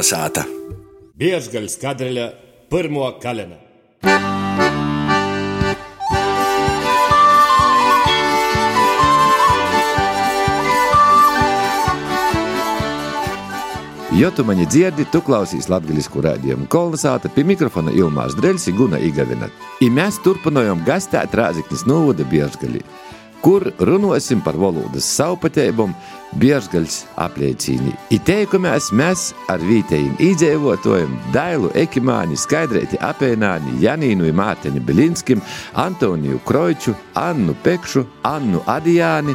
Kolnesāta. Biežgaļas kadreļa pirmo kalenu. Ja tu mani dzirdi, tu klausies latviešu rādījumu kolonizāta pie mikrofona Ilmārs Dreļs un Guna Igavina. I mēs turpinājām gastēt Rāziknis Novada Biežgaļi, kur runāsim par valodas savpatējumu Biežgaļas apliecīni. I teikumies mēs ar vietējiem iedzīvotājiem Dailu Ekimāni, Skaidrēti Apēnāni, Janīnu Mārteņu Belinskim, Antoniju Kroiču, Annu Pekšu, Annu Adijāni,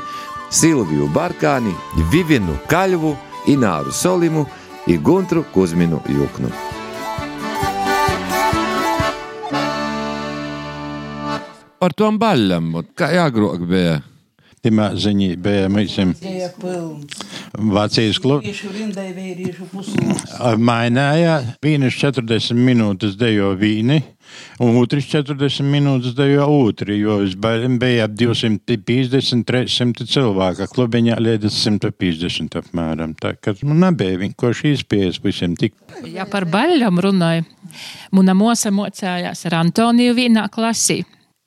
Silviju Barkāni, Vivinu Kaļvu, Ināru Solimu, i Guntru Kuzminu Juknu. Par tom baļam, kā jāgrok bija. Timā ziņā bija mūsim. Vācijas klubs. Mainīja vienas 40 minūtes dejo vīni, un otrs 40 minūtes dejo otru, jo uz baļiem bija ap 250, 300 cilvēku, klubiņā līdz 150 apmēram. Tā kā man nebija vienkārši izpējas visiem tik. Ja par baļļam runāju, mana mosa mocējās ar Antoniju vienā klasī.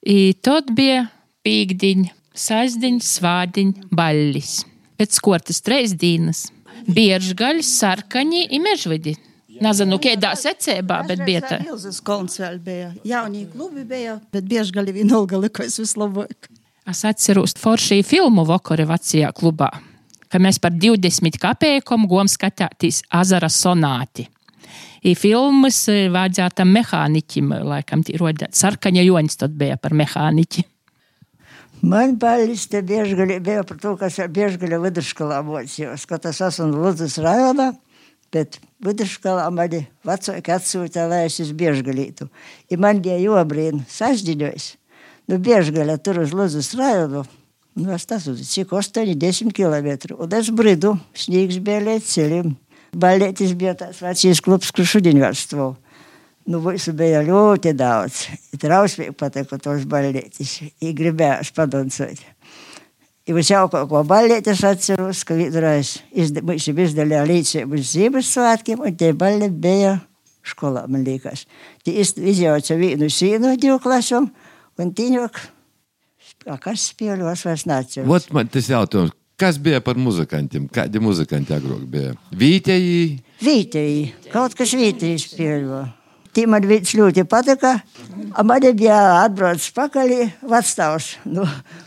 I tad bija pīkdiņa, sazdiņa, svādiņa, baļļis. Pēc kortas treis dienas. Biežgaļas, sarkaņi i mežvidi. Nezinu, kādā secībā, bet bija tā. Ilzas kolons vēl bija. Jaunie klubi bija, bet bieži gali vienalga likos vislabāk. Es atceros foršī filmu vakarā vecajā klubā, ka mēs par 20 kapeikom gom skatīties Azara sonāti. I filmas eh, vajadzēja mehāniķim, laikam, rodēt. Sarkaņa joņas tad bija par mehāniķi. Man baļķis te biežgali bija par to, kas ar biežgali vidurskolā mocījos, ka tas esmu Ludzas rajonā, bet vidurskolā mani vecāki atsūta, lai es uz biežgalītu. I man bija jobrīn sažģiņojis. Nu, biežgaļa tur uz Ludzas rajonu, nu, es tas uz cik 8-10 km. Un es bridu, sniegs bija līdz ceļiem. Baļķis bija tās vecīs klubs, kur šodien vēl stāv. Nu, visu bija ļoti daudz. Trausmīgi patika tos baļķis. I gribēju padoncot. I uz jau kaut ko baļķis atceros, ka vidurais mums izdalīja līdzību uz Ziemassvētkiem, un tie baļķi bija skolā, man liekas. Tie izjauca vienu sīnu divu klasam, un tīņok, kas spēļos vairs nāca. Vot man tas jautājums, kas bija par muzikantiem? Kādi muzikanti agrāk bija? Vītēji? Vītēji, kaut kas vītēji spēļo. Tī man viņš ļoti patika. A man bija atbraucis pakaļ vecstāvs nu,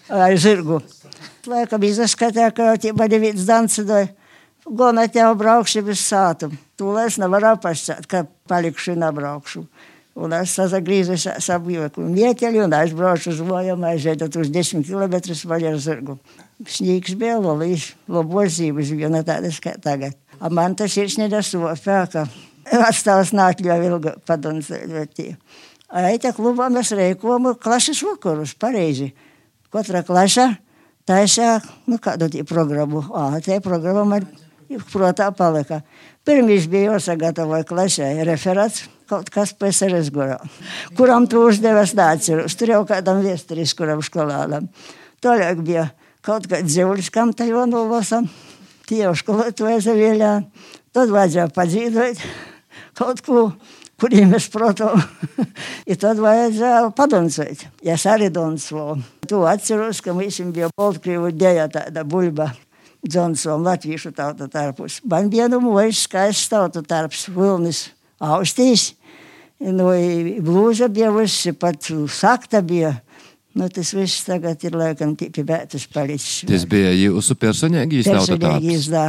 ar zirgu. Laikam izskatīja, ka tī man viņš dancināja. Gona tev braukšu bez sātu. Tūlē es nevaru apastāt, ka palikšu un apbraukšu. Un es sazagrīzu sabīju vieteļu un aizbraucu uz mojām, aizēdot uz 10 km vaļ ar zirgu. Sniegs bija lolīs, labos zīmes, viena tādas kā tagad. A man tas ir nedasopē, ka Atstāvs neatļauj ilgi padomāt. Aita klubā mēs rēkojam klases vakarus, pareizi. Katra klasa taisā, nu kādu programmu. Ā, tā programma man protā palika. Pirmīs bija jāsagatavoja klasē referāts, kaut kas PSRS gurā, kuram tu uzdevies nāceros. Tur jau kādam viesturis, kuram skolālam. Tālāk bija kaut kāds dzīvulis, kam tā jau nolasam. Tie jau skolotāji zavieļā. Tad vajadzēja padzīvot kaut ko, kuriem es, protams, ir tad vajadzēja padoncēt. Ja es arī doncoju. To atceros, ka mums bija Baltkrievu dēļa tāda buļba. Džonsona latviešu tauta tarpus. Man bija nu mūžs skaists tauta tarps Vilnis Austīs. Nu, blūža bija viss, pat sakta bija. Nu, tas viss tagad ir laikam tikai bētas palicis. Tas bija jūsu personīgi tauta tarps? Personīgi izdā.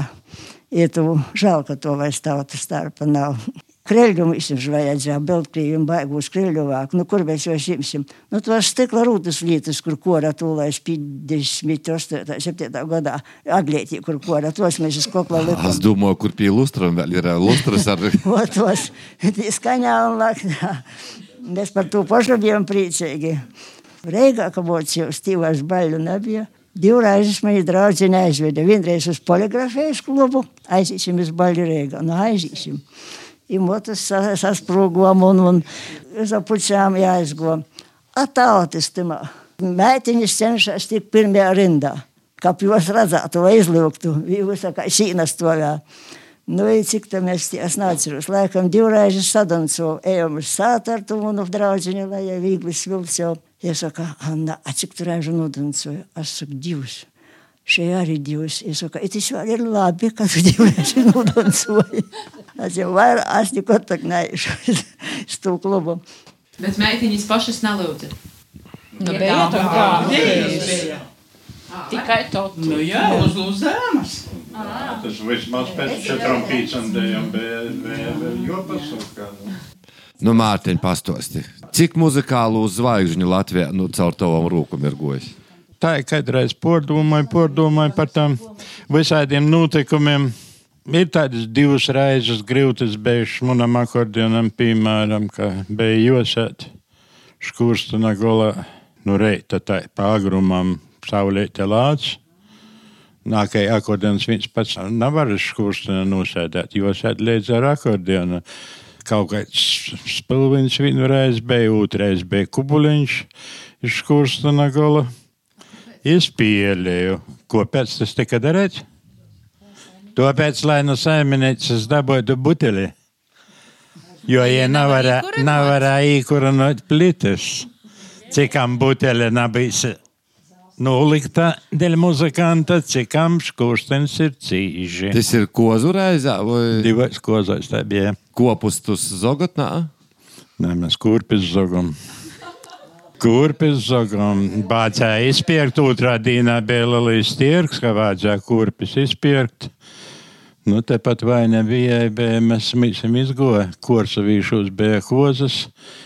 Ja tu žēl, ka to vairs tautas starpa nav. Kreļļu mums vajadzēja, Beltkrievi un baigūs kreļļuvāk. Nu, kur mēs jau šimsim? Nu, tos stikla rūtas lietas, kur kora tūlēs 58, 7 gadā, aglietī, kur kora, tos mēs uz kokla likam. Es domāju, kur pie lustram vēl ir lustras ar... o, tos, skaņā un laknā. Mēs par to pašu bijām priecīgi. Reigā, ka būtu jau stīvās baļu nebija. Divreiz mani draudzene aizveda. Vienreiz uz poligrafijas klubu, aiziesim uz baļu Reigā. Nu, aiziesim i motus sasprūgom un, un zapučām jāizgom. Atautis timā. Mētiņas cenšas tik pirmajā rindā. Kā jūs redzētu, lai izlūgtu, visā kā šīna stovā. Nu, i cik tam es, es neatceros, laikam divreiz sadanco, ejam uz sātu ar to manu draudziņu, lai jau viegli svilts jau. Ja saka, Anna, a cik tu reižu nodancoju? Es saku, divas. Šie arī divas. Es saku, it tas vēl ir labi, ka tu divreiz nodancoji. Es jau vairāk, es neko tak neiešu uz to klubu. Bet meitiņas pašas nelūdza. Nu, bija tā kā bija. Tikai to. Nu jā, uz lūzēmas. Tas vismaz pēc četrām pīcām dējām bija jopasūkā. Nu, Mārtiņ, pastosti. Cik muzikālu zvaigžņu Latvijā nu, caur tavam rūkam ir gojis? Tā ir kādreiz pordomāju, pordomāju par tām visādiem notikumiem. Ir tādas divas reizes grūtas bijušas manam akordionam, piemēram, ka bija josēt škurstuna golā, nu reita tā pāgrumam saulēta lāts. Nākamajā akordeons viens pats nevar škurstuna nosēdēt, josēt līdz ar akordeonu. Kaut kāds spilvins vienreiz bija, otrais bija kubuliņš, iz škurstuna gola. Es pieļēju, ko pēc tas tika darīts. Tāpēc, lai no saimnieces dabūtu buteli, jo ja nevarēja nevarē īkurināt plitas, cikam buteli nebijis nolikta dēļ muzikanta, cikam škurstens ir cīži. Tas ir kozu reizē vai Divas kozais tā bija. kopustus zogotnā? Nē, mēs kurpis zogam. Kurpis zogam. Bācēja izpirkt, otrā dienā bija lielais tirgs, ka vajadzēja kurpis izpirkt. Nu, tepat vai nebija, bija, mēs esam izgoja, kursavīšos bija kozas,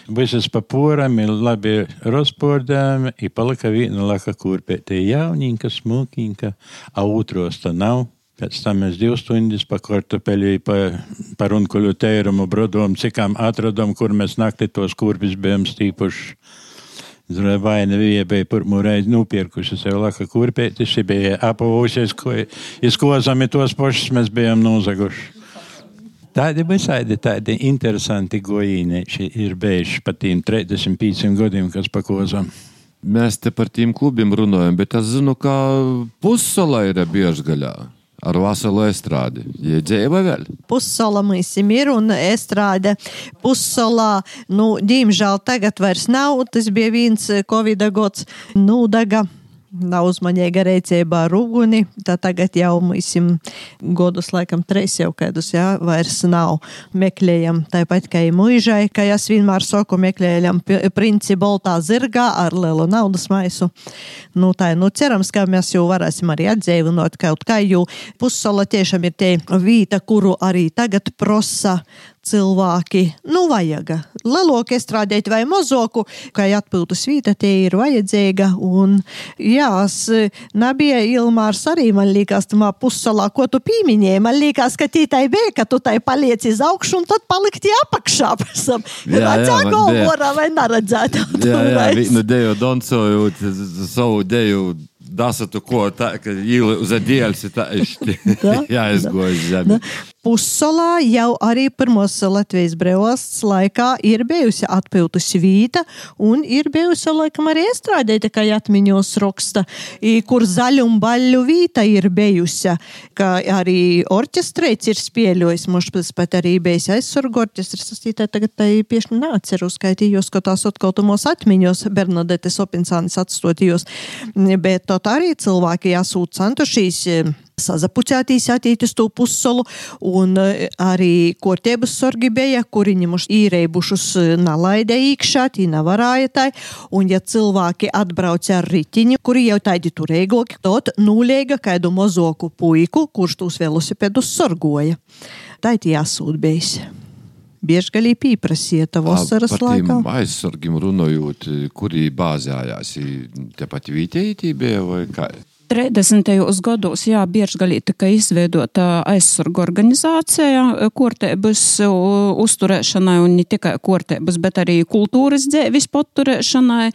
visas pa poram ir labi rozpordēmi, i palika viena laka kurpētie jaunīnka, smukīnka, a otros tā nav. Pēc tam mēs divas stundas pa kartupeļu, pa, pa runkuļu tērumu brodom, cikām atradom, kur mēs nakti tos kurpis bijām stīpuši. Vai nebija bija pirmo reizi nopirkuši sev laka kurpēti, šī bija apavūsies, ko izkozami tos pašus mēs bijām nozaguši. Tādi visādi tādi interesanti gojīnieši ir bijuši pa tiem 35 gadiem, kas pakozam. Mēs te par tiem klubiem runājam, bet es zinu, ka pussola ir biežgaļā ar veselu estrādi. Iedzēja vēl. Pussola mums ir un estrāde. Pussolā, nu, diemžēl tagad vairs nav. Tas bija viens Covid gods. Nūdaga. Nav uzmanīga rīcībā ar uguni. Tā tagad jau mums godus, laikam, trīs jau kādus, jā, vairs nav. Meklējam tāpat kā mūžai, kā es vienmēr saku, meklējam princi boltā zirgā ar lielu naudas maisu. Nu, tā, nu, cerams, ka mēs jau varēsim arī atdzīvinot kaut kā, jo pussola tiešām ir tie vīta, kuru arī tagad prosa cilvēki, nu, vajag. Lielāku strādāt vai mazoku, kā atpūtas vīta, tie ir vajadzīga. Un, jā, es nebija Ilmārs arī, man liekas, tamā pussalā, ko tu pieminēji. Man liekas, ka tī tai bija, ka tu tai paliec iz augšu un tad palikti apakšā. Redzā galvorā vai neredzēt. Jā, jā, nu deju doncoju savu deju. Dasatu ko tā, ka īli uz dēļas ir tā Jā, es goju zemi. Pussolā jau arī pirmos Latvijas brīvvalsts laikā ir bijusi atpūtas vīta un ir bijusi, laikam, arī iestrādēta, kā atmiņos raksta, kur zaļuma baļu vīta ir bijusi, ka arī orķestrēts ir spēļojis, mums pat arī bijis aizsargu orķestris, tas tītā tagad tai pieši neatceru skaitījos, ka tās atkautumos atmiņos Bernadetes Opinsānis atstotījos, bet tot arī cilvēki jāsūt centušies sazapucētīs attīt uz to pussolu, un eh, arī kortiebas sorgi bija, kuri ņemuši īreibušus nalaidē īkšā, tī nevarāja tai, un ja cilvēki atbrauca ar ritiņu, kuri jau tādi turēgoki, tot nūlēga kaidu mozoku puiku, kurš tūs velosipedus sorgoja. Tā ir jāsūt bijis. Bieži galī pīprasieta vasaras laikā. Aizsargim runājot, kuri bāzējās, tepat vītēji bija vai kā? 30. gados, jā, Biežgalī tika izveidota aizsargu organizācija kortēbas uzturēšanai un ne tikai kortēbas, bet arī kultūras dzēvis paturēšanai.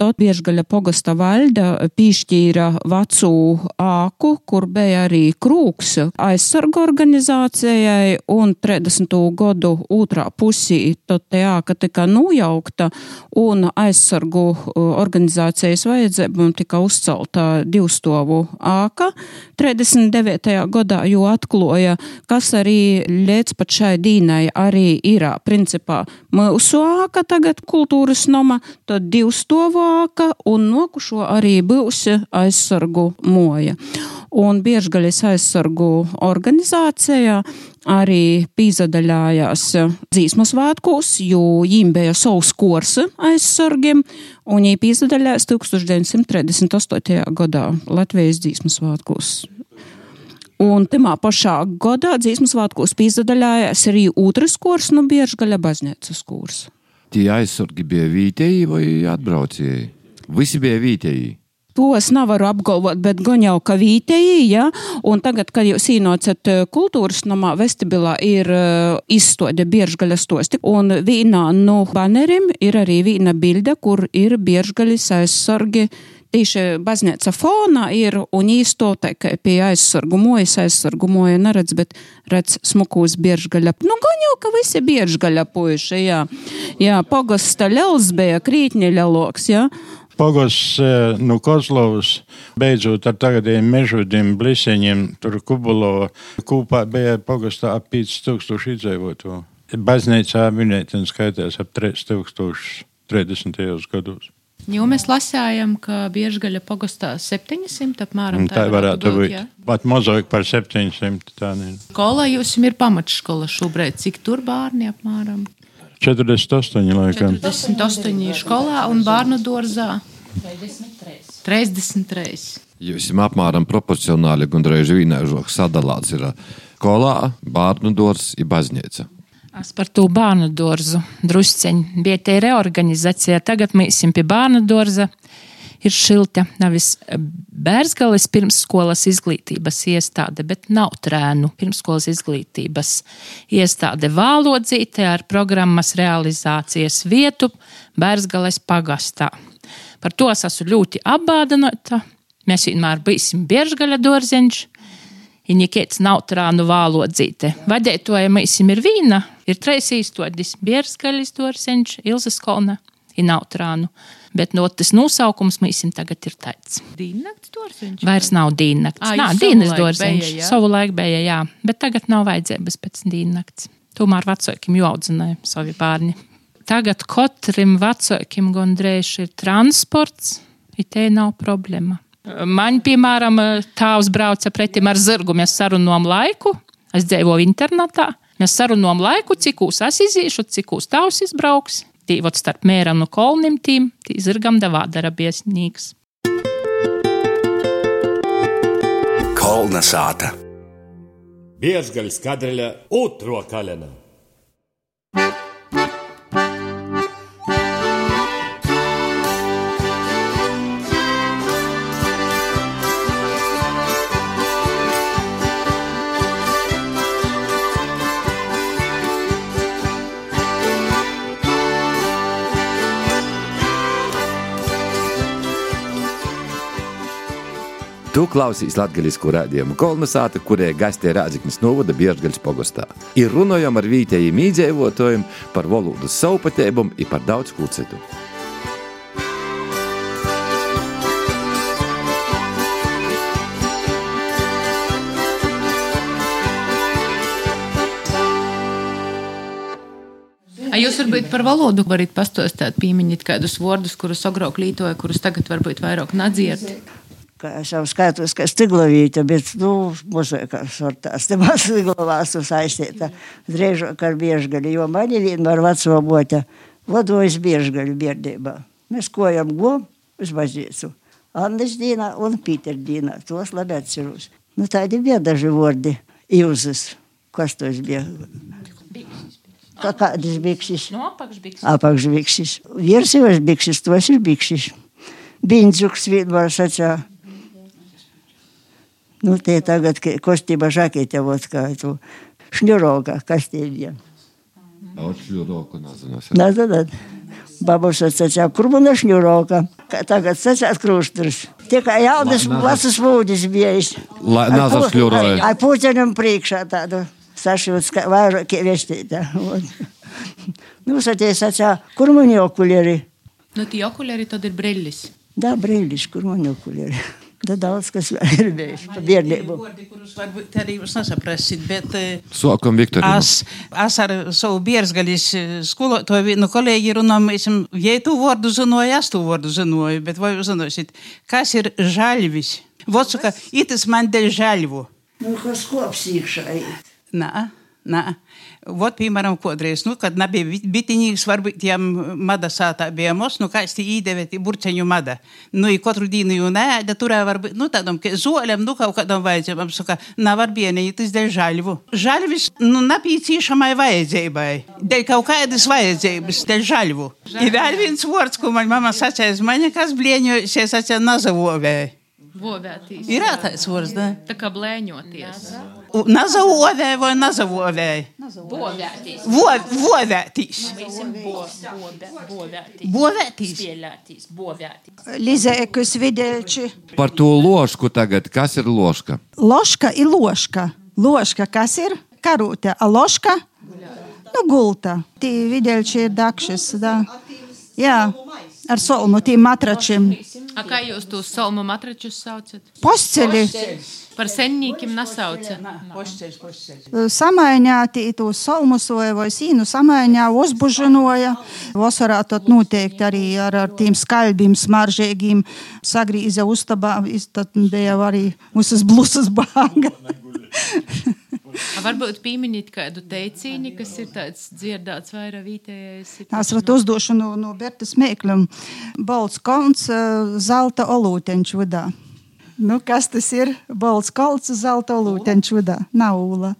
Tot Biežgaļa pogasta valda pīšķīra vecu āku, kur bija arī krūks aizsargu organizācijai un 30. gadu otrā pusī tot te āka tika nojaukta un aizsargu organizācijas vajadzībām tika uzcelta divas divstovu āka 39. gadā, jo atkloja, kas arī līdz pat šai dīnai arī ir principā mūsu āka tagad kultūras noma, tad divstovu āka un nokušo arī būs aizsargu moja. Un Biežgaļas aizsargu organizācijā arī pīzadaļājās dzīsmu svētkos, jo viņiem bija savs kurs aizsargiem, un viņi pīzadaļājās 1938. gadā Latvijas dzīsmu svētkos. Un tajā pašā gadā dzīsmu svētkos pīzadaļājās arī otrs kurs no Biežgaļa baznīcas kurs. Tie aizsargi bija vietēji vai atbraucēji? Visi bija vietēji. To es nevaru apgalvot, bet gan jau ka vītēji, ja, un tagad, kad jūs īnocat kultūras namā vestibilā, ir uh, izstode biežgaļas tosti, un vīnā no banerim ir arī vīna bilde, kur ir biežgaļas aizsargi tīši baznīca fonā ir un īstotai, ka pie aizsargu mojas, aizsargu moja neredz, bet redz smukūs biežgaļa. Nu, gan jau, ka visi biežgaļa puiši, jā. Jā, pogasta ļels bija, krītņa ļeloks, jā. Pogos no Kozlovas, beidzot ar tagadiem mežudiem, bliseņiem, tur Kubulova, kopā bija pogastā ap 5000 izdzīvoto. Baznīcā minētien skaitās ap 3030. gados. Jo mēs lasījām, ka biežgaļa pogastā 700 apmēram. Tā, tā varētu būt. Jā. Pat mazāk par 700. Tā ne. Skolā jums ir pamatškola šobrīd. Cik tur bērni apmēram? 48 laikam. 48 skolā un bērnu dārzā 33. 33. Jūs esat apmēram proporcionāli, gandrīz vienāžāk sadalīts ir skolā, bērnu dārzs un baznīca. Es par to bērnu dārzu drusceņi bija te reorganizācija. Tagad mēs esam pie bērnu dārza. Ir šilta, nevis Bērzgales pirmsskolas izglītības iestāde, bet nav trēnu pirmsskolas izglītības iestāde vālodzīte ar programmas realizācijas vietu Bērzgales pagastā. Par to es esmu ļoti apbādinota. Mēs vienmēr bijām biežgaļa dārziņš. Ja nekāds nav trānu vālodzīte. Vadētoja mēs ir vīna, ir trīs īstodis - biežgaļas dārziņš, Ilzas kolna, ir nav trānu. Bet no tas nosaukums mēs tagad ir tāds. Dīnnakts dārziņš? Vairs nav dīnnakts. Nā, jūs dīnas dārziņš. bija, jā? Savulaik bija, jā. Bet tagad nav vajadzības pēc dīnnakts. Tomēr vecākiem jau audzināja savi bērni. Tagad katram vecākiem gandrīz ir transports, ja te nav problēma. Man, piemēram, tāvs brauca pretim ar zirgu. Mēs sarunājam laiku, es dzīvoju internetā. Mēs sarunājam laiku, cik uz es iziešu, cik uz tavs izbrauks. Tīvot starp mēram un kolnim tīm, tī zirgam davā dara biesnīgs. Kolna sāta. Biezgaļas kadreļa otro kalena. Tu klausīs latgaļisku rādījumu kolonizātu, kurie gastē Rāziknis novada Biežgaļas pogostā. Ir runājam ar vītējiem īdzēvotājiem par valodas saupatēbumu un par daudz ko citu. Jūs varbūt par valodu varat pastāstīt, pieminēt kādus vārdus, kurus agrāk lietoja, kurus tagad varbūt vairāk nedziet. Kā es jau skatos, ka stiglavīte, bet, nu, muzika sortās, te man stiglavās uz aiztieta. Drēžāk ar biežgaļu, jo mani vienmēr veco bota vadojas biežgaļu bierdībā. Mēs kojam gom uz baznīcu. Annas dīnā un Pīter dīnā. Tos labi atceros. Nu, tādi bija daži vārdi. Ilzas. Kas tos bija? Kā kādas bikses? No apakšbikses. Apakšbikses. Virsivas bikses, tos ir bikses. Bindzuks vienmēr sacīja. tu šņuroga, kas tie bija. Очень roku nazinās. Na, tad, tad. Babuša sacīja, kur man ir šņuroga? Kā Tagad sacīja krusturs. Tikai jaunas La- vecas mūdis bija. La- nazar šļuroja. Ai, puķaņam priekšā tādu sašūts, kā vairāk vieštītā. Nu, satie sacīja, kur man okulieri? Nu, tie okulieri tad ir brillis. Da, brīlis, kur man okulieri? Da daudz kas vēl ir bijis pa bērnību. kurus varbūt arī jūs nesaprasit, bet eh, Sokam Viktorinu. es, es ar savu biersgaļas skolotāju vienu kolēģi runām, esam, ja tu vārdu zināju, es tu vārdu zināju, bet vai jūs zināsiet, kas ir žaļvis? Vot saka, itis man dēļ žaļvu. Nu, kas kops iekšā iet. Nā, nā. Vot, piemēram, kodreiz, nu, kad nebija bit- bitinīgs, varbūt jām mada sātā bija mos, nu, kāds tī īdeve tī burceņu mada. Nu, i katru dienu jau nēda, turē varbūt, nu, tādam, ka zoļam, nu, kaut kādam vajadzībam, saka, nevar bienītis dēļ žaļvu. Žaļvis, nu, napīcīšamai vajadzībai. Dēļ kaut kādas vajadzības, dēļ žaļvu. I vēl viens vārds, ko man mama sacēs, man nekas blieņo, šie sacē nazavovēja. Vovētīs. Ir vārds, da? Tā kā blēņoties. Nazavovēja vai nazavovēja? Bovētīs. Bovētīs. Bovētīs. Spēlētīs, bovētīs. Lizēkus videļči. Par to lošku tagad. Kas ir loška? Loška ir loška. Loška, kas ir? Karūte. A loška? Nu, gulta. Tī videļči ir dakšas, da. Jā, ar solmu, tī matračiem. A kā jūs tos salmu matračus saucat? Posceļi. Par sennīkiem nesauca. Pošceļš, pošceļš. Samaiņāti to solmusoja vai sīnu samaiņā uzbužinoja. Vasarā tad noteikti arī ar, ar tiem skaļbiem, smaržīgiem sagrīza uztabā. Tad bija arī mūsu blusas bāga. Varbūt pieminīt kādu teicīni, kas ir tāds dzirdāts vairāk vietējais. Es varu uzdošu no, no Bertas Mēkļa. Balts konts, eh, zelta olūteņš vadā. Nu, kas tas ir? Balts kolts, zelta olūteņš vadā. Nav ula.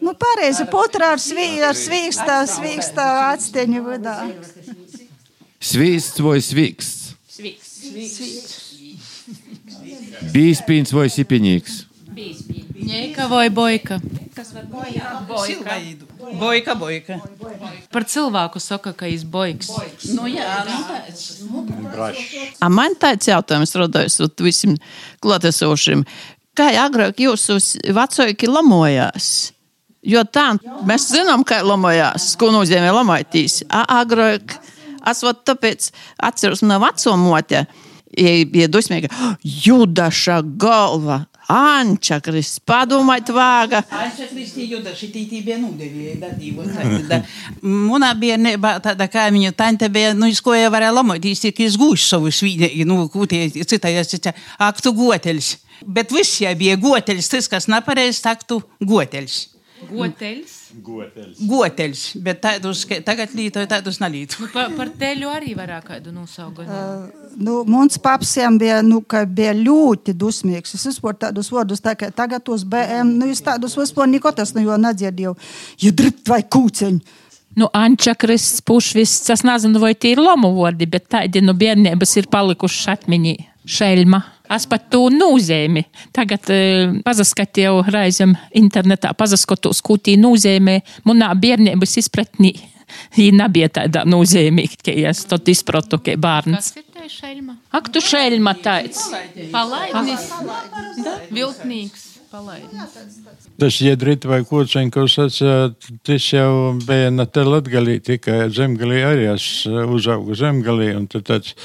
Nu, pareizi, putra ar, svī, ar svīkstā, svīkstā atsteņu vadā. Svīsts vai svīksts? Sviks. Bīspīns vai sipiņīgs? Ņēka vai boika? Boika, boika. Par cilvēku saka, ka viņš boiks. Nu, jā, nu, tāds. A man tāds jautājums rodas visiem klātesošiem. Kā agrāk jūsu vecāki lamojās? Jo tā mēs zinām, kā lamojās, ko nozīmē lamoties. Agrāk, es vat tāpēc atceros no veco mote, bija dusmīga, judaša galva, ančakris, padomāt vāga. Ančakristi juda, šitī tī bija nūdevīja, da, divu. Da. Munā bija neba tāda kaimiņu tante bija, nu, iz ko jau varēja lamotīs, tik izgūš savu svīdēju, nu, kūtie citājas, citājas, aktu goteļs. Bet viss jau bija goteļs, tas, kas nepareiz, aktu goteļs. Goteļs. Goteļs, bet tādus, tagad lītoju, tādus nalītu. Nu, pa, par teļu arī varētu kādu nosaukumu. Nu, Mums papsiem bija, nu, bija ļoti dusmīgs. Es vispār tādus vārdus, tā kā tagad tos BM, nu, es tādus vispār nikotas no jo nedzirdēju. Ja dribt vai kūceņi. Nu, Ančakris, pušvis, es nezinu, vai tie ir lomu vārdi, bet tādi no bērnības ir palikuši atmiņā. Šelma. Es pat to nozīmi. Tagad e, pazaskatīju reizēm internetā, pazaskatos, ko tī nozīmē manā bērnības izpratnī. Viņa nebija tāda nozīmīga, ka es to izpratu, kā bērns. Ak, tu šelma tāds. Palaidnis. Viltnīgs. Palaidnis. Tas iedrit vai kūceņi, ko sacījāt, tas jau bija ne te latgalī, tikai zemgalī arī es uzaugu zemgalī, un tad tāds,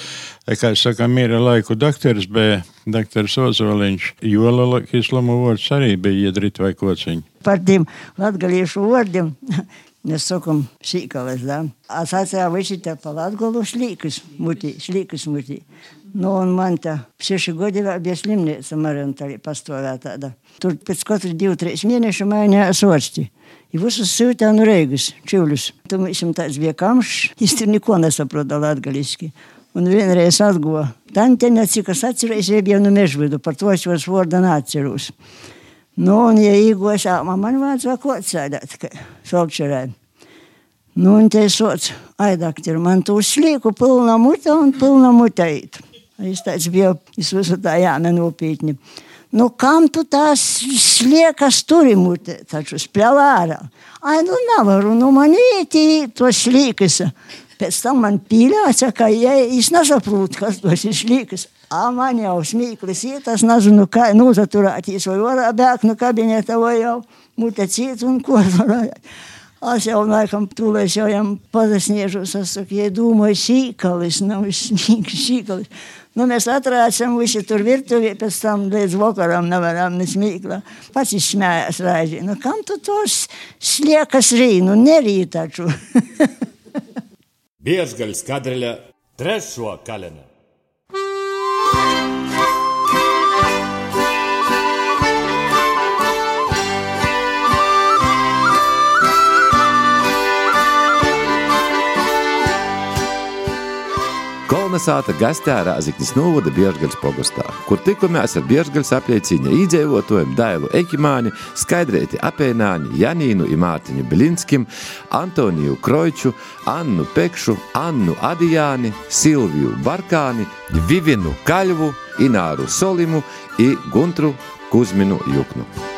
kā es saka, mīra laiku dakteris bija, dakteris Ozoliņš, jola islamu vārds arī bija iedrit vai kūceņi. Par tiem latgaliešu vārdiem. Mēs sakām, šīkalas, da. Es atceru visi te pa latgalu šlīkus mutī, šlīkus mutī. Nu, un man te šeši godi vēl bija slimnīca Marientālī pastāvē tāda. Tur pēc katru divu, trīs mēnešu mainīja sorsti. I visus sūtīja no Reigas, čivļus. Tu mums tāds bija kamšs, tur neko nesaprotu latgaliski. Un vienreiz atguva. Tante, cik es atceros, jau bija no mežvidu, par to es vairs vārdu neatceros. Nu, un, ja īgošā, man vajadzēja ko atsēdēt, ka šopčerē. Nu, un te sots, aidaktir, man tu slīku pilna muta un pilna muteit. Es tāds biju, es visu tā jāmenopītni. Nu, kam tu tās sliekas turi mutē, taču spļāvā ārā? Ai, nu, nevaru, nu, man ieti to slīkas. Pēc tam man pīļāca, ka ja es nesaprotu, kas tos ir slīkas. A man jau smīklis iet, es nezinu, kā nozaturēties, vai varā bēgt no kabineta, vai jau mutē ciet un ko varētu. Es jau laikam tūlēs jau jām pazasniežos, es saku, ja domāju, šīkalis, nav smīgs šīkalis. Nu, mēs atrādām visi tur virtuvē, pēc tam līdz vakaram nevaram nesmīkla. Pats izsmējās raiži. Nu, kam tu tos sliekas rīnu? Nerīt taču. Biežgaļas kadreļa trešo kalenu. Kolnesāta gastē Rāziknis novada Biežgaļas pogastā, kur tikamies ar Biežgaļas apliecīņa īdzīvotājiem Dailu Ekimāni, Skaidrēti Apēnāni, Janīnu i Mārtiņu Bilinskim, Antoniju Kroiču, Annu Pekšu, Annu Adijāni, Silviju Barkāni, Vivinu Kaļvu, Ināru Solimu i Guntru Kuzminu Juknu.